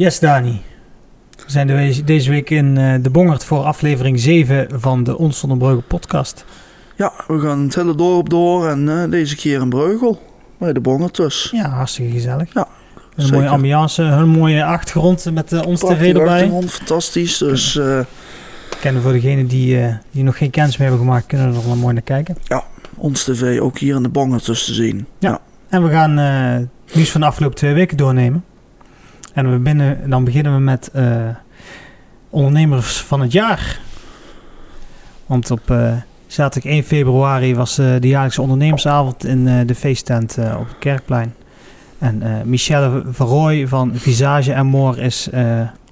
Yes, Dani. We zijn de- deze week in eh, de Bongert voor aflevering 7 van de Ons Zonder Breugel podcast. Ja, we gaan het hele dorp door en eh, deze keer in Breugel. Bij de Bongert dus. Ja, hartstikke gezellig. Ja, Een zeker. mooie ambiance, een mooie achtergrond met eh, ons tv erbij. achtergrond, fantastisch. Dus eh, Kennen voor degenen die, die nog geen kennis meer hebben gemaakt, kunnen er wel mooi naar kijken. ons tv ook hier in de Bongert dus te zien. Ja. En we gaan het nieuws van de afgelopen twee weken doornemen. En we binnen, dan beginnen we met eh, ondernemers van het jaar. Want op eh, zaterdag 1 februari was eh, de jaarlijkse ondernemersavond in de feesttent op het Kerkplein. En Michelle Verrooy van Visage en More is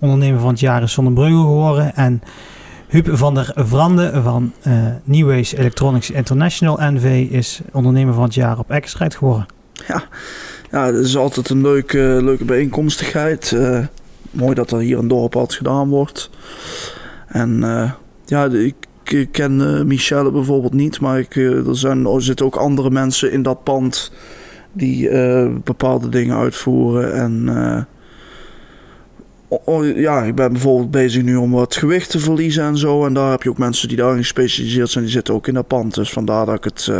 ondernemer van het jaar in Zonnebreugel geworden. En Huub van der Vrande van Newways Electronics International NV is ondernemer van het jaar op Eckerstrijd geworden. Ja, het is altijd een leuke, leuke bijeenkomstigheid. Eh, mooi dat er hier een dorp wat gedaan wordt. En eh, ja, ik, ik ken eh, Michelle bijvoorbeeld niet, maar ik, er, zijn, er zitten ook andere mensen in dat pand die bepaalde dingen uitvoeren. En ja, ik ben bijvoorbeeld bezig nu om wat gewicht te verliezen en zo. En daar heb je ook mensen die daarin gespecialiseerd zijn, die zitten ook in dat pand. Dus vandaar dat ik het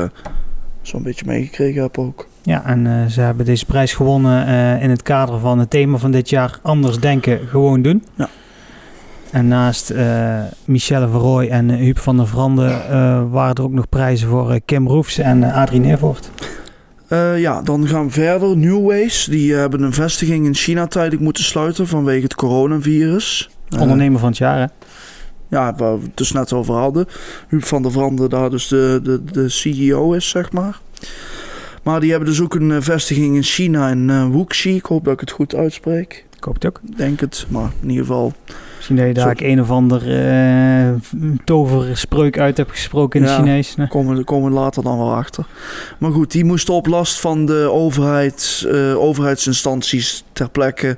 zo'n beetje meegekregen heb ook. Ja, en eh, ze hebben deze prijs gewonnen eh, in het kader van het thema van dit jaar: Anders denken, gewoon doen. Ja. En naast eh, Michelle Verrooy en Huub van der Vrande waren er ook nog prijzen voor Kim Roefs en Adrie Neervoort. Ja, dan gaan we verder. Newways, die hebben een vestiging in China tijdelijk moeten sluiten vanwege het coronavirus. Ondernemer van het jaar, hè? ja, waar we het dus net over hadden. Huub van der Vrande, daar dus de, de, de CEO is, zeg maar. Maar die hebben dus ook een eh, vestiging in China, in eh Wuxi. Ik hoop dat ik het goed uitspreek. Ik hoop het ook. Denk het, maar in ieder geval. Misschien dat je daar ook een of ander eh, toverspreuk uit hebt gesproken in Ja. het Chinees. ne? Komen we komen we later dan wel achter. Maar goed, die moesten op last van de overheid, overheidsinstanties ter plekke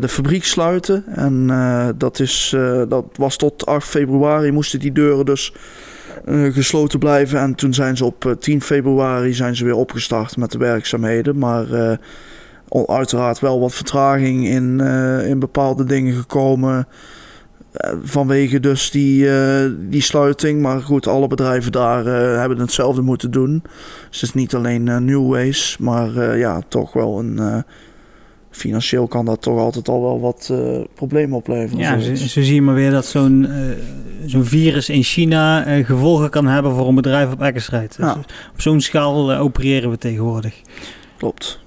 de fabriek sluiten. En dat, is, dat was tot 8 februari moesten die deuren dus eh, gesloten blijven. En toen zijn ze op eh, 10 februari zijn ze weer opgestart met de werkzaamheden. Maar eh, uiteraard wel wat vertraging in, eh, in bepaalde dingen gekomen. Eh, Vanwege dus die, eh, die sluiting. Maar goed, alle bedrijven daar eh, hebben hetzelfde moeten doen. Dus het is niet alleen eh Newways. Maar eh, ja, toch wel een... eh, financieel kan dat toch altijd al wel wat eh, problemen opleveren. Ja, zo, zo zie je maar weer dat zo'n eh, zo'n virus in China eh, gevolgen kan hebben voor een bedrijf op Eckerstrijd. Dus Ja. op zo'n schaal eh, opereren we tegenwoordig. Klopt.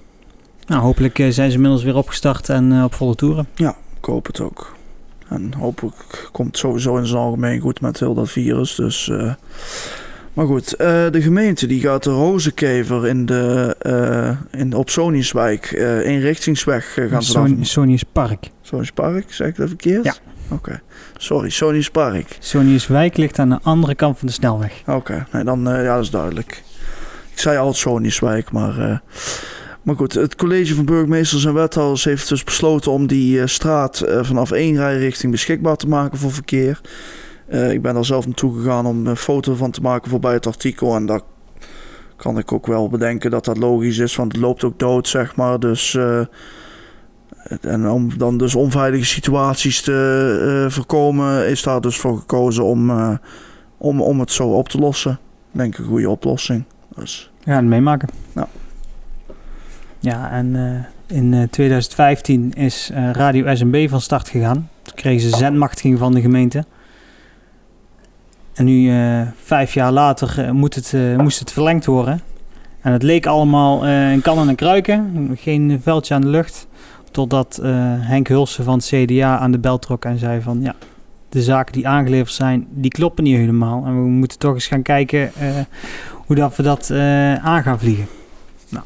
Nou, hopelijk eh, zijn ze inmiddels weer opgestart en eh, op volle toeren. Ik hoop het ook. En hopelijk komt het sowieso in zijn algemeen goed met heel dat virus. Dus, eh, maar goed, eh, de gemeente die gaat de Rozenkever in de, eh, in, op Soniswijk eh inrichtingsweg eh, gaan. Sony, Sony's Park. Sony's Park, zeg ik dat verkeerd? Ja. Oké, sorry, Sony's Park. Sony's Wijk ligt aan de andere kant van de snelweg. Oké, nee, dan eh, ja, dat is duidelijk. Ik zei al Sony'swijk, maar... eh, maar goed, het college van burgemeesters en wethouders heeft dus besloten om die eh, straat vanaf één rijrichting beschikbaar te maken voor verkeer. Ik ben daar zelf naartoe gegaan om een foto van te maken voor bij het artikel. En daar kan ik ook wel bedenken dat dat logisch is, want het loopt ook dood, zeg maar. Dus, en om dan dus onveilige situaties te eh, voorkomen, is daar dus voor gekozen om, eh, om, om het zo op te lossen. Ik denk een goede oplossing. Dus, gaan het meemaken. Ja. Ja, en eh, in eh, 2015 is Radio SMB van start gegaan. Toen kregen ze zendmachtiging van de gemeente. En nu, vijf jaar later, moet het, moest het verlengd worden. En het leek allemaal eh een kan en een kruiken. Geen veldje aan de lucht. Totdat eh, Henk Hulsen van het CDA aan de bel trok en zei van... ja, de zaken die aangeleverd zijn, die kloppen niet helemaal. En we moeten toch eens gaan kijken eh, hoe dat we dat eh, aan gaan vliegen. Nou,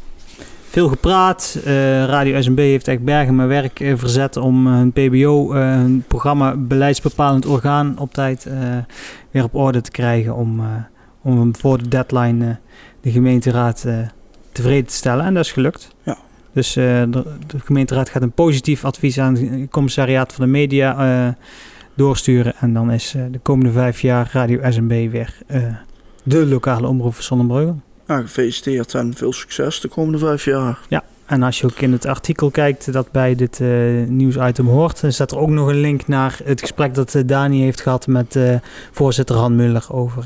veel gepraat. Radio SMB heeft echt bergen met werk verzet om hun PBO, hun programma beleidsbepalend orgaan, op tijd weer op orde te krijgen. Om, om hem voor de deadline de gemeenteraad tevreden te stellen. En dat is gelukt. Ja. Dus eh, de, de gemeenteraad gaat een positief advies aan het commissariaat van de media eh, doorsturen. En dan is eh, de komende vijf jaar Radio SMB weer de lokale omroep van Zonnebreugel. ja, gefeliciteerd en veel succes de komende vijf jaar. En als je ook in het artikel kijkt dat bij dit uh, nieuwsitem hoort, dan staat er ook nog een link naar het gesprek dat uh, Dani heeft gehad met uh, voorzitter Han Muller over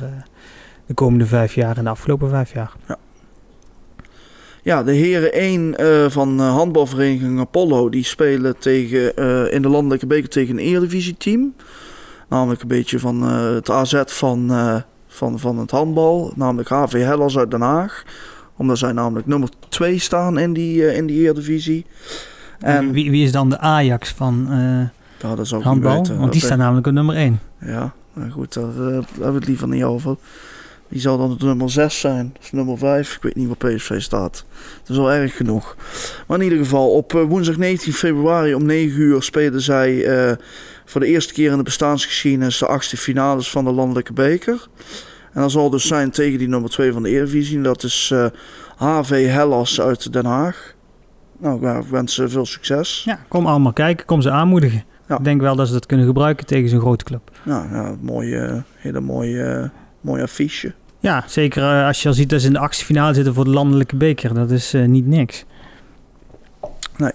de komende vijf jaar en de afgelopen vijf jaar. Ja, ja de heren 1 van handbalvereniging Apollo, die spelen tegen, in de landelijke beker tegen een eredivisie team. Namelijk een beetje van het AZ van, van, van het handbal, namelijk HV Hellas uit Den Haag omdat zij namelijk nummer 2 staan in die, uh, in die Eredivisie. En wie, wie is dan de Ajax van uh, ja, dat zou handbal? Want die staan namelijk op nummer 1. Ja, nou goed, daar, uh, daar hebben we het liever niet over. Die zal dan het nummer 6 zijn, of nummer 5. Ik weet niet waar PSV staat. Dat is wel erg genoeg. Maar in ieder geval, op woensdag 19 februari om 9 uur spelen zij uh, voor de eerste keer in de bestaansgeschiedenis de achtste finales van de Landelijke Beker. En dat zal dus zijn tegen die nummer 2 van de Eredivisie. Dat is uh, eh, HV Hellas uit Den Haag. Nou, ik wens ze veel succes. Ja, kom allemaal kijken, kom ze aanmoedigen. Ja. Ik denk wel dat ze dat kunnen gebruiken tegen zo'n grote club. Ja, ja mooie, hele mooie, mooie affiche. Ja, zeker eh, als je al ziet dat ze in de actiefinale zitten voor de landelijke beker. Dat is uh, niet niks. Nee.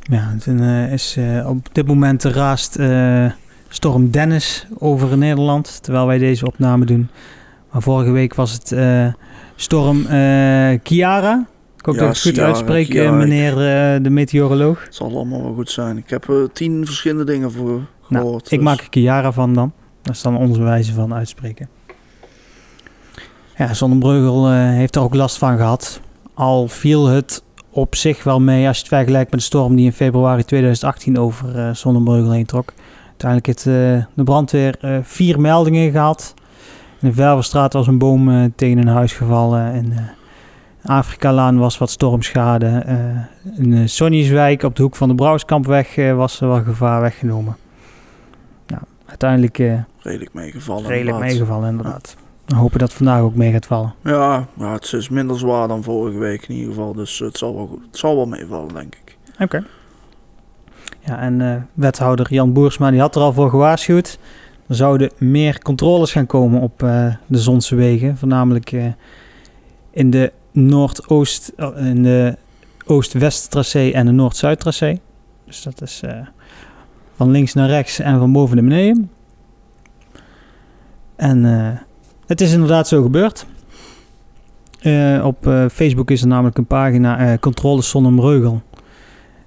Ja, het is op dit moment raast storm Dennis over Nederland, terwijl wij deze opname doen. Maar vorige week was het storm Kiara. Ik hoop ja, dat ik het goed uitspreek, eh, meneer de meteoroloog. Het zal allemaal wel goed zijn. Ik heb er tien verschillende dingen voor nou, gehoord. ik dus- maak er Kiara van dan. Dat is dan onze wijze van uitspreken. Ja, Zonnebreugel heeft er ook last van gehad. Al viel het op zich wel mee als je het vergelijkt met de storm die in februari 2018 over uh, Zonnebreugel heen trok. Uiteindelijk heeft uh, de brandweer uh, vier meldingen gehad. In de Ververstraat was een boom uh, tegen een huis gevallen. In Afrika-laan was wat stormschade. in Sonnieswijk op de hoek van de Brouwskampweg was er wel gevaar weggenomen. Uiteindelijk... redelijk meegevallen. Redelijk meegevallen, inderdaad. We hopen dat vandaag ook mee gaat vallen. Ja, het is minder zwaar dan vorige week in ieder geval. Dus het zal wel, goed, het zal wel meevallen, denk ik. Oké. Ja, en uh, wethouder Jan Boersma die had er al voor gewaarschuwd. Er zouden meer controles gaan komen op uh, de Zonse wegen. Voornamelijk uh, in de Noordoost, in de Oost-West tracé en de Noord-Zuid tracé. Dus dat is van links naar rechts en van boven naar beneden. En het is inderdaad zo gebeurd. op Facebook is er namelijk een pagina Controles Zonnebreugel.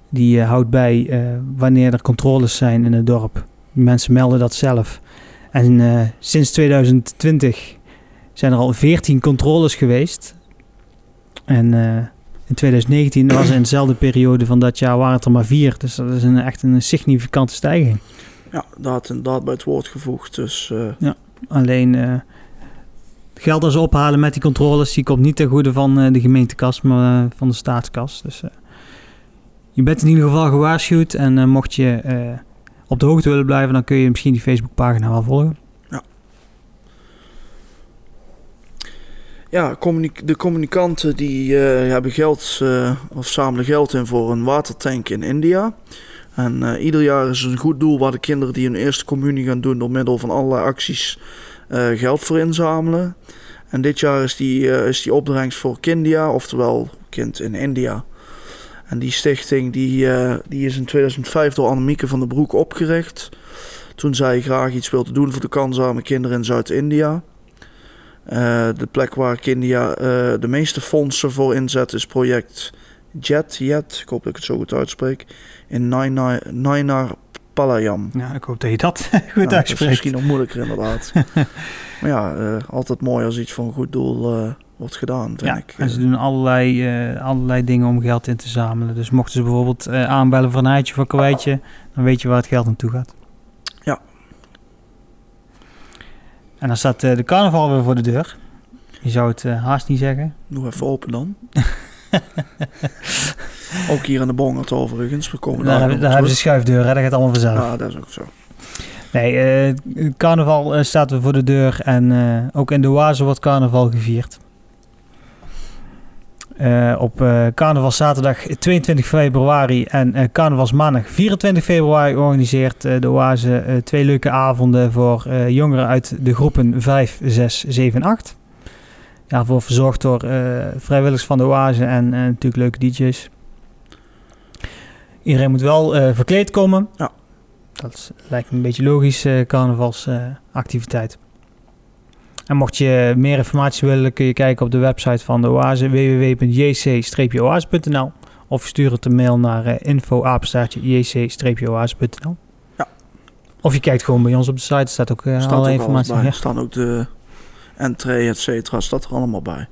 Die uh, houdt bij wanneer er controles zijn in het dorp. Mensen melden dat zelf. En sinds 2020 zijn er al 14 controles geweest. En in 2019 was in dezelfde periode van dat jaar waren het er maar vier. Dus dat is een, echt een significante stijging. Ja, dat had inderdaad bij het woord gevoegd. Dus, Ja, alleen het geld dat ze ophalen met die controles, die komt niet ten goede van de gemeentekas, maar van de staatskas. Dus je bent in ieder geval gewaarschuwd. En uh, mocht je uh, op de hoogte willen blijven, dan kun je misschien die Facebookpagina wel volgen. Ja. De communicanten die uh, hebben geld of zamelen geld in voor een watertank in India. En ieder jaar is het een goed doel waar de kinderen die hun eerste communie gaan doen door middel van allerlei acties geld voor inzamelen. En dit jaar is die, is die voor Kindia, oftewel kind in India. En die stichting die, die is in 2005 door Annemieke van der Broek opgericht. Toen zij graag iets wilde doen voor de kansarme kinderen in Zuid-India. Uh, de plek waar India uh, de meeste fondsen voor inzet is project JET, JET, ik hoop dat ik het zo goed uitspreek, in Nainar Palayam. Ja, ik hoop dat je dat goed uitspreekt. Dat is misschien nog moeilijker inderdaad. maar ja, altijd mooi als iets voor een goed doel wordt gedaan, vind ja, ik. En ze doen allerlei, uh, allerlei dingen om geld in te zamelen. Dus mochten ze bijvoorbeeld aanbellen voor een eitje voor kwijtje, dan weet je waar het geld naartoe gaat. Ja. En dan staat uh, de carnaval weer voor de deur. Je zou het haast niet zeggen. Nog even open dan. ook hier aan de Bongert overigens. We komen daar, daar, daar hebben ze schuifdeuren, dat gaat allemaal vanzelf. Ja, dat is ook zo. Nee, carnaval staat weer voor de deur en ook in de Oase wordt carnaval gevierd. Uh, op uh, carnaval zaterdag 22 februari en uh, carnavalsmaandag 24 februari organiseert de Oase twee leuke avonden voor jongeren uit de groepen 5, 6, 7, 8. ja, voor verzorgd door eh, vrijwilligers van de Oase en eh, natuurlijk leuke DJ's. Iedereen moet wel eh, verkleed komen. Ja. Dat is, lijkt me een beetje logisch, eh carnavalsactiviteit. En mocht je meer informatie willen, kun je kijken op de website van de Oase, www.jc-oase.nl. Of je stuurt het een mail naar uh, info-jc-oase.nl. Ja. Of je kijkt gewoon bij ons op de site, er staat ook uh, staat alle ook informatie. bij. Ja. Er staan ook de entree, et cetera, staat er allemaal bij.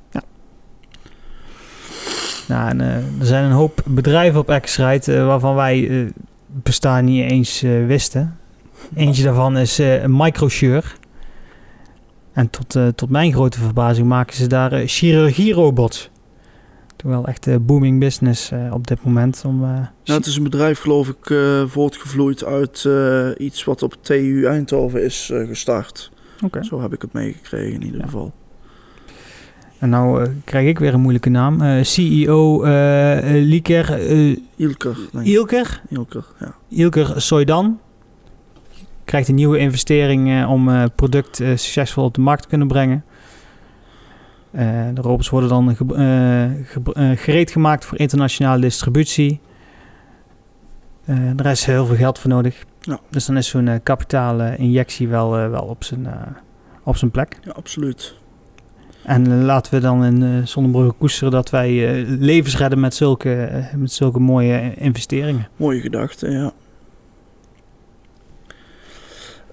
Nou, en, eh, er zijn een hoop bedrijven op X-Ride eh, waarvan wij eh, bestaan niet eens eh, wisten. Eentje daarvan is eh Microsure. En tot, eh, tot mijn grote verbazing maken ze daar eh, chirurgierobots. Terwijl echt eh, booming business op dit moment. Om, Ja, het is een bedrijf, geloof ik, voortgevloeid uit iets wat op TU Eindhoven is gestart. Oké. Zo heb ik het meegekregen in ieder Ja. geval. En nou krijg ik weer een moeilijke naam. CEO Lieker, Ilker. Ilker, Ilker, ja. Ilker Soydan krijgt een nieuwe investering eh, om het product eh, succesvol op de markt te kunnen brengen. Eh, de robots worden dan ge- eh, ge- eh, gereed gemaakt voor internationale distributie. Eh daar is heel veel geld voor nodig. Ja. Dus dan is zo'n eh, kapitale injectie wel, eh, wel op, zijn, eh, op zijn plek. Ja, absoluut. En eh, laten we dan in uh, Zonnebrugge koesteren dat wij eh, levens redden met zulke, eh, met zulke mooie eh, investeringen. Mooie gedachte, ja.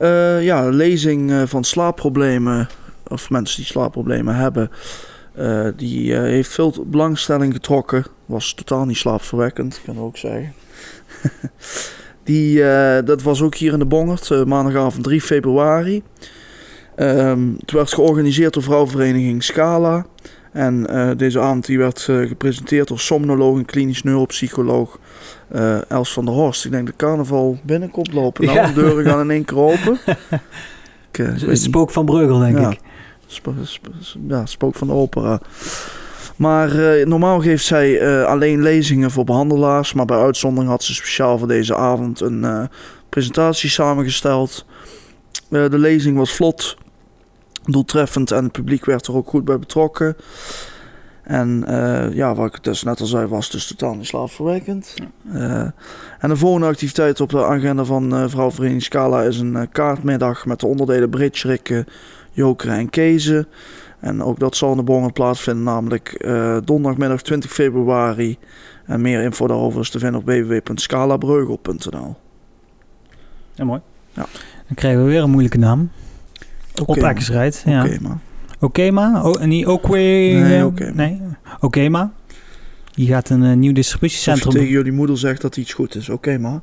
Eh, ja, lezing eh, van slaapproblemen, of mensen die slaapproblemen hebben, eh, die heeft veel belangstelling getrokken. Was totaal niet slaapverwekkend, kan ik ook zeggen. die, dat was ook hier in de Bongert, maandagavond 3 februari. Ehm, het werd georganiseerd door vrouwenvereniging Scala. En eh, deze avond die werd eh, gepresenteerd door somnoloog en klinisch neuropsycholoog eh, Els van der Horst. Ik denk dat carnaval binnenkomt lopen. Nou, Ja. de deuren gaan in één keer open. Ik, Het niet. spook van Breugel, denk Ja. ik. Sp- sp- ja, spook van de opera. Maar normaal geeft zij alleen lezingen voor behandelaars. Maar bij uitzondering had ze speciaal voor deze avond een presentatie samengesteld. De lezing was vlot, doeltreffend en het publiek werd er ook goed bij betrokken. En eh, ja, wat ik dus net al zei, was dus totaal niet slaapverwekkend. Eh, en de volgende activiteit op de agenda van eh Vrouwvereniging Scala is een kaartmiddag met de onderdelen bridge, rikken, jokeren en kezen. En ook dat zal in de Bongen plaatsvinden, namelijk donderdagmiddag 20 februari. En meer info daarover is te vinden op www.scalabreugel.nl. Ja, mooi. Ja. Dan krijgen we weer een moeilijke naam. Oké, op. Eckersrijd. Ja. Oké, man. Okema? O, niet Okwe? Nee, eh, Okema. Nee. Die gaat een eh, nieuw Of je distributiecentrum... tegen jullie moeder zegt dat iets goed is. Oké, man.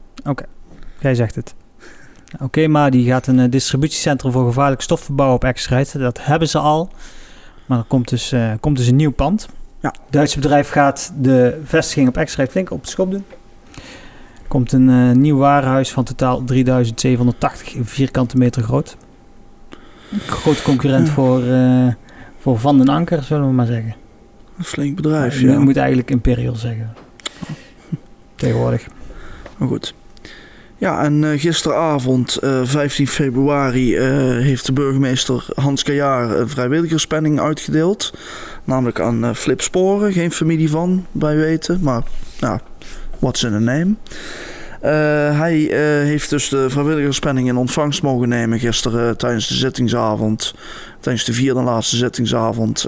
Jij zegt het. Okema die gaat een eh, distributiecentrum voor gevaarlijke stoffen bouwen op Eckersrijd. Dat hebben ze al. Maar er komt dus, eh, komt dus een nieuw pand. Ja. Het Duitse bedrijf gaat de vestiging op Eckersrijd flink op de schop doen. Er komt een nieuw warenhuis van totaal 3780 vierkante meter groot. Een grote concurrent Ja. voor, eh, voor Van den Anker, zullen we maar zeggen. Een flink bedrijf, je ja. moet eigenlijk Imperial zeggen. Tegenwoordig. Maar goed. Ja, en eh, gisteravond, eh, 15 februari, heeft de burgemeester Hans Kajaar een vrijwilligerspenning uitgedeeld. Namelijk aan Flip Sporen, geen familie van, bij weten. Maar, nou, what's in a name? Eh, hij eh, heeft dus de vrijwilligerspenning in ontvangst mogen nemen gisteren eh, tijdens de zittingsavond. Tijdens de vierde en laatste zittingsavond.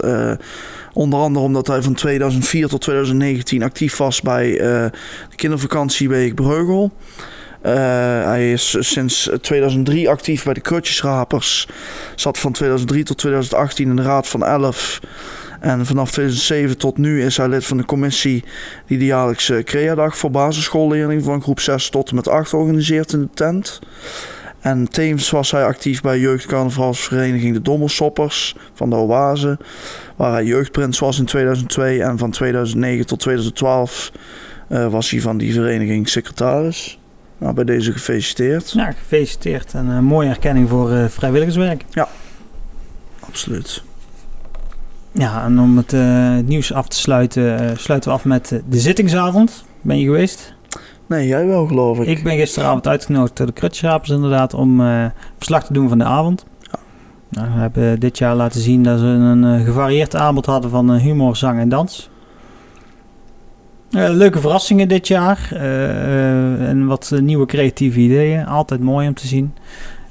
Onder andere omdat hij van 2004 tot 2019 actief was bij de kindervakantieweek Breugel. Hij is sinds 2003 actief bij de Krutjesrapers. Zat van 2003 tot 2018 in de Raad van Elf. En vanaf 2007 tot nu is hij lid van de commissie die de jaarlijkse CREA-dag voor basisschoolleerlingen van groep 6 tot en met 8 organiseert in de tent. En tevens was hij actief bij jeugdcarnavalsvereniging De Dommelsoppers van de Oase, waar hij jeugdprins was in 2002 en van 2009 tot 2012 eh, was hij van die vereniging secretaris. Nou, bij deze gefeliciteerd. Ja, gefeliciteerd en een mooie erkenning voor eh, vrijwilligerswerk. Absoluut. Ja, en om het, eh, het nieuws af te sluiten, eh, sluiten we af met eh, de zittingsavond. Ben je geweest? Nee, jij wel geloof ik. Ik ben gisteravond uitgenodigd door de Krutjesrapers inderdaad om verslag te doen van de avond. Nou, we hebben dit jaar laten zien dat ze een gevarieerd aanbod hadden van humor, zang en dans. Leuke verrassingen dit jaar. en wat nieuwe creatieve ideeën. Altijd mooi om te zien.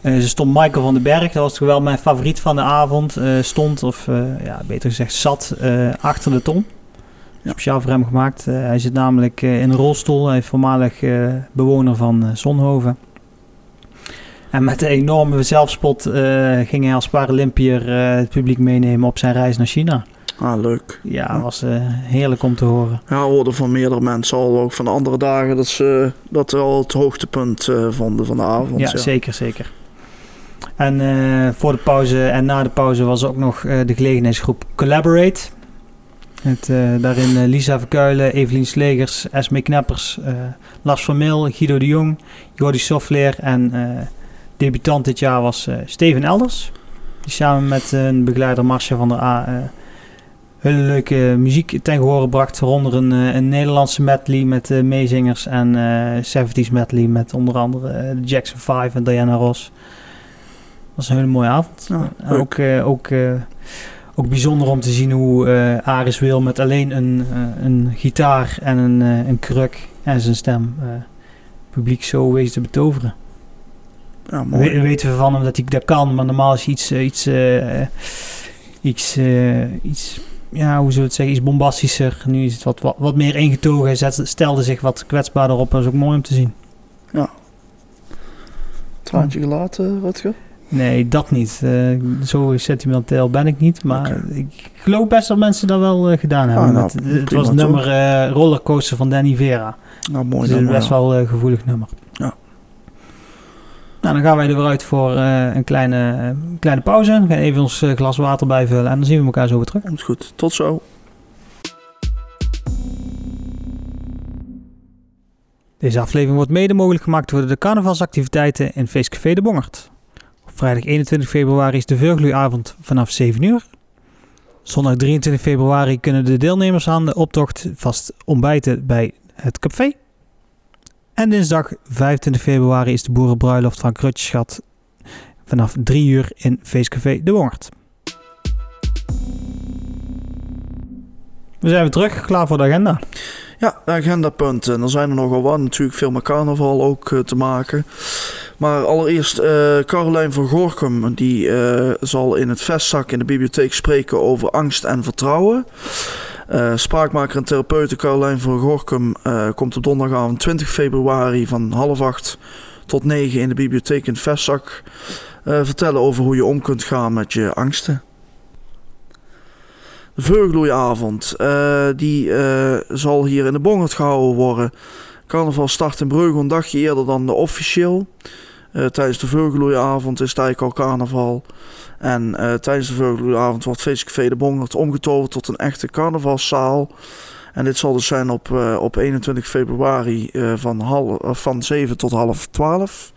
Eh, ze stond Michael van den Berg, dat was toch wel mijn favoriet van de avond. eh, stond, of eh, ja, beter gezegd zat, achter de ton. Speciaal voor hem gemaakt. Hij zit namelijk in een rolstoel. Hij is voormalig bewoner van Zonhoven. En met een enorme zelfspot ging hij als Paralympier het publiek meenemen op zijn reis naar China. Ah, leuk. Ja, Ja. was heerlijk om te horen. Ja, we hoorden van meerdere mensen al, ook van de andere dagen, dat ze dat al het hoogtepunt vonden van de avond. Ja, zeker, zeker. En eh, voor de pauze en na de pauze was ook nog eh, de gelegenheidsgroep Collaborate. Het, eh, daarin Lisa Verkuilen, Evelien Slegers, Esme Kneppers, eh, Lars van Mil, Guido de Jong, Jordi Softleer en debutant dit jaar was Steven Elders. Die samen met een begeleider Marcia van der A hele leuke muziek ten gehore bracht. Waaronder een, een Nederlandse medley met meezingers en eh 70s medley met onder andere de Jackson 5 en Diana Ross. Dat was een hele mooie avond. Ja, ook, eh, ook, eh, ook bijzonder om te zien hoe eh Aris Wil met alleen een, een gitaar en een, een kruk en zijn stem het publiek zo wezen te betoveren. Ja, We weten we van hem dat hij dat kan, maar normaal is hij iets, iets, iets, iets, ja, hoe zullen we het zeggen, iets bombastischer. Nu is het wat, wat, wat meer ingetogen. Hij zet, stelde zich wat kwetsbaarder op. Dat is ook mooi om te zien. Traantje gelaten, Rutger? Nee, dat niet. Eh, zo sentimenteel ben ik niet. Maar ik geloof best dat mensen dat wel eh, gedaan hebben. Ah, nou, Met- het prima was het nummer eh, Rollercoaster van Danny Vera. Nou, mooi Het is een nummer, best ja. wel gevoelig nummer. Ja. Nou, dan gaan wij er weer uit voor een kleine, kleine pauze. We gaan even ons glas water bijvullen en dan zien we elkaar zo weer terug. Komt goed. Tot zo. Deze aflevering wordt mede mogelijk gemaakt door de carnavalsactiviteiten in Feestcafé de Bongert. Vrijdag 21 februari is de Vurgluavond vanaf 7 uur. Zondag 23 februari kunnen de deelnemers aan de optocht vast ontbijten bij het café. En dinsdag 25 februari is de boerenbruiloft van Krutjeschat vanaf 3 uur in Feestcafé de Bongert. We zijn weer terug, klaar voor de agenda. Ja, agendapunten. Er zijn er nogal wat. Natuurlijk veel met carnaval ook eh, te maken. Maar allereerst eh Carolijn van Gorkum. Die eh, zal in het vestzak in de bibliotheek spreken over angst en vertrouwen. Spraakmaker en therapeute Carolijn van Gorkum komt op donderdagavond 20 februari van half acht tot negen in de bibliotheek in het vestzak vertellen over hoe je om kunt gaan met je angsten. De Veugeloeiavond, eh, die eh, zal hier in de Bongert gehouden worden. Carnaval start in Breugel een dagje eerder dan de officieel. Eh, tijdens de Veugeloeiavond is het eigenlijk al carnaval. En tijdens de Veugeloeiavond wordt Feestcafé de Bongert omgetoverd tot een echte carnavalszaal. En dit zal dus zijn op, op 21 februari van, half, van 7 tot half 12.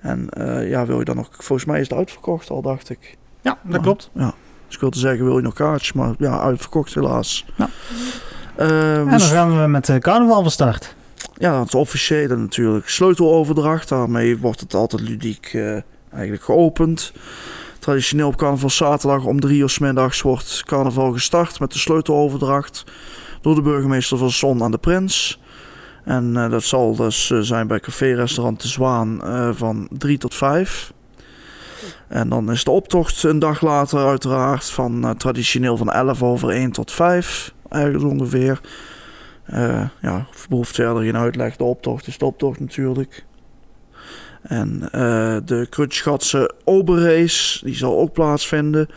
En ja, wil je dan nog... Volgens mij is het uitverkocht al, dacht ik. Ja, dat klopt. Ja. Dus ik wilde zeggen, wil je nog kaartjes? Maar ja, uitverkocht helaas. Ja. Eh, En dan gaan we met de carnaval van start. ja, het officiële natuurlijk. Sleuteloverdracht, daarmee wordt het altijd ludiek eh, eigenlijk geopend. Traditioneel op carnaval zaterdag om drie uur 's middags wordt carnaval gestart met de sleuteloverdracht door de burgemeester van Zon aan de Prins. En eh, dat zal dus eh, zijn bij café-restaurant De Zwaan eh, van 3 tot 5. En dan is de optocht een dag later uiteraard van eh, traditioneel van 11 over 1 tot 5. Ergens ongeveer. Eh, ja, behoeft verder geen uitleg. De optocht is de optocht natuurlijk. En eh, de Krutschatse Oberrace, die zal ook plaatsvinden.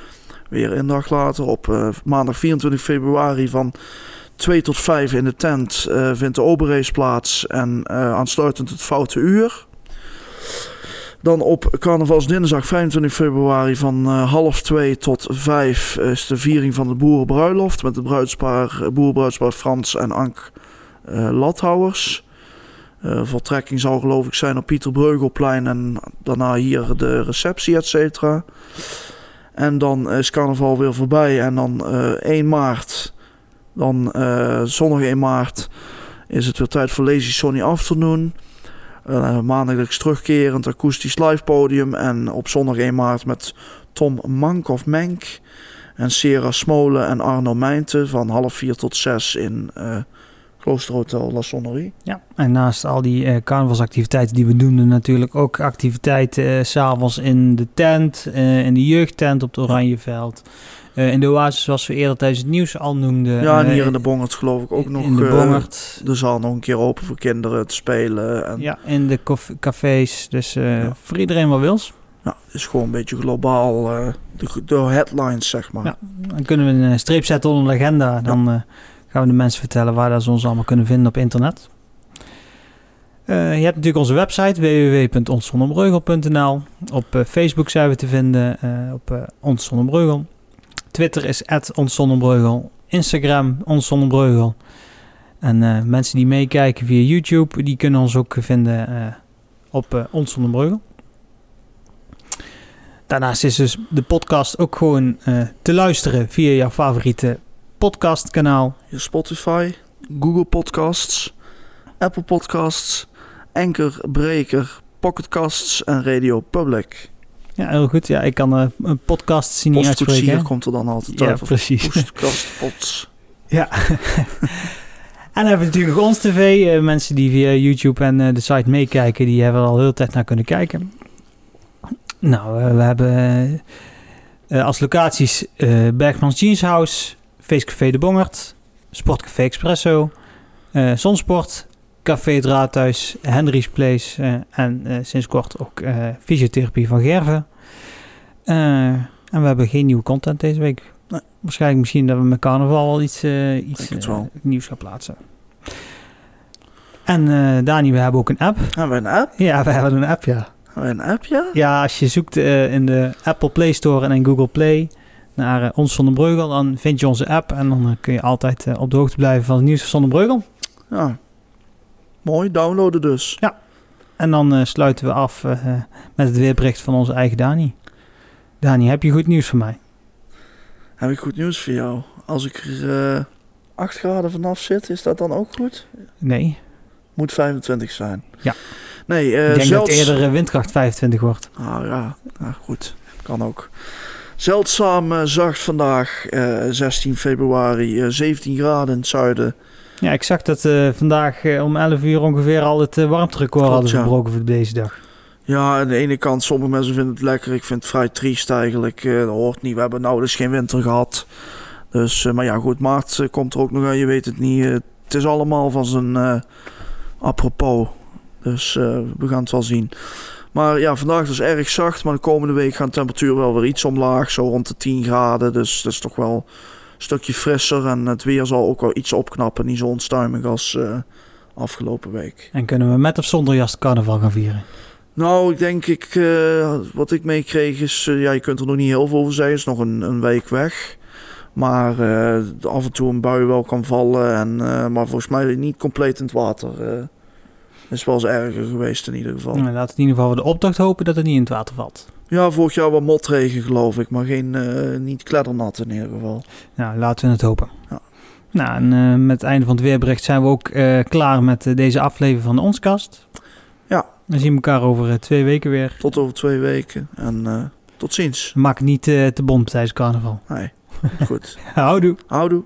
Weer een dag later op maandag 24 februari van 2 tot 5 in de tent vindt de Oberrace plaats. En aansluitend het Foute Uur. Dan op carnavalsdinsdag 25 februari van eh, half 2 tot 5 is de viering van de boerenbruiloft. Met het bruidspaar, eh, boerenbruidspaar Frans en Ank eh Lathouwers. Eh voltrekking zal geloof ik zijn op Pieter Breugelplein en daarna hier de receptie, et cetera. En dan is carnaval weer voorbij en dan eh 1 maart, dan eh, zondag 1 maart, is het weer tijd voor Lazy Sony Afternoon. Uh, maandelijks terugkerend akoestisch live podium en op zondag 1 maart met Tom Mank of Menk. En Sera Smolen en Arno Mijnte van half vier tot zes in uh, Kloosterhotel La Sonnerie. Ja, en naast al die uh, carnavalsactiviteiten die we doen, natuurlijk ook activiteiten uh, s'avonds in de tent, in de jeugdtent op het Oranjeveld. in de oasis, zoals we eerder tijdens het nieuws al noemden. Ja, en hier in de Bongert geloof ik ook nog. In de Bongert. de zaal nog een keer open voor kinderen te spelen. En... Ja, in de cafés. Dus ja. voor iedereen wat wils. Nou, het is gewoon een beetje globaal de, de, headlines, zeg maar. Ja, dan kunnen we een streep zetten onder de agenda. Dan gaan we de mensen vertellen waar ze ons allemaal kunnen vinden op internet. Uh, je hebt natuurlijk onze website www.onszonderbreugel.nl. Op Facebook zijn we te vinden op uh, Ons Twitter is @onszonderbreugel. Instagram Onszonderbreugel. En mensen die meekijken via YouTube, die kunnen ons ook vinden op uh, Ons Daarnaast is dus de podcast ook gewoon te luisteren via jouw favoriete podcastkanaal. Je Spotify, Google Podcasts, Apple Podcasts, Anchor, Breaker, Pocketcasts en Radio Public. Ja, heel goed. Ja, ik kan uh, een podcast zien niet uitspreken. Komt er dan altijd Ja, precies. Podcast, pots. Ja. En dan hebben we natuurlijk ons tv. Uh, mensen die via YouTube en uh, de site meekijken, die hebben er al heel tijd naar kunnen kijken. Nou, uh, we hebben als locaties Bergmans Jeans House, Feestcafé de Bongert, Sportcafé Expresso, Zonsport, Café het Raadhuis, Henry's Place en sinds kort ook fysiotherapie van Gerven. en we hebben geen nieuwe content deze week. Nee. Waarschijnlijk misschien dat we met carnaval wel iets, iets nieuws gaan plaatsen. En Dani, we hebben ook een app. Hebben we een app? Ja, we hebben een app, ja. Een appje? Ja, als je zoekt in de Apple Play Store en in Google Play naar uh, Ons Van Breugel, dan vind je onze app en dan uh, kun je altijd op de hoogte blijven van het nieuws van de Breugel. Ja, mooi. Downloaden dus. Ja, en dan sluiten we af met het weerbericht van onze eigen Dani. Dani, heb je goed nieuws voor mij? Heb ik goed nieuws voor jou? Als ik er 8 graden vanaf zit, is dat dan ook goed? Nee. Moet 25 zijn. Ja. Nee, uh, ik denk zelfs... dat eerder windkracht 25 wordt. Ah ja, nou, goed. Kan ook. Zeldzaam uh, zacht vandaag, uh, 16 februari, 17 graden in het zuiden. Ja, ik zag dat vandaag om 11 uur ongeveer al het warmterecord hadden verbroken ja. voor deze dag. Ja, aan de ene kant, sommige mensen vinden het lekker. Ik vind het vrij triest eigenlijk. dat hoort niet. We hebben nou dus geen winter gehad. Dus, maar ja, goed, maart komt er ook nog aan. Je weet het niet. het is allemaal van zijn apropos. Dus uh, we gaan het wel zien. Maar ja, vandaag is erg zacht. Maar de komende week gaat de temperatuur wel weer iets omlaag. Zo rond de 10 graden. Dus dat is toch wel een stukje frisser. En het weer zal ook wel iets opknappen. Niet zo onstuimig als uh, afgelopen week. En kunnen we met of zonder jas carnaval gaan vieren? Nou, ik denk ik, uh, wat ik meekreeg is, uh, ja, je kunt er nog niet heel veel over zeggen. Het is nog een, een week weg. Maar uh, af en toe een bui wel kan vallen. En, maar volgens mij niet compleet in het water is wel eens erger geweest in ieder geval. Nou, laten we in ieder geval de opdracht hopen dat het niet in het water valt. Ja, vorig jaar wat motregen geloof ik, maar geen, uh, niet kleddernat in ieder geval. Nou, laten we het hopen. Ja. Nou, en uh, met het einde van het weerbericht zijn we ook uh, klaar met deze aflevering van de Onskast. Ja. We zien elkaar over twee weken weer. Tot over twee weken en tot ziens. Maak het niet te bond tijdens carnaval. Nee, goed. Houdoe. Houdoe.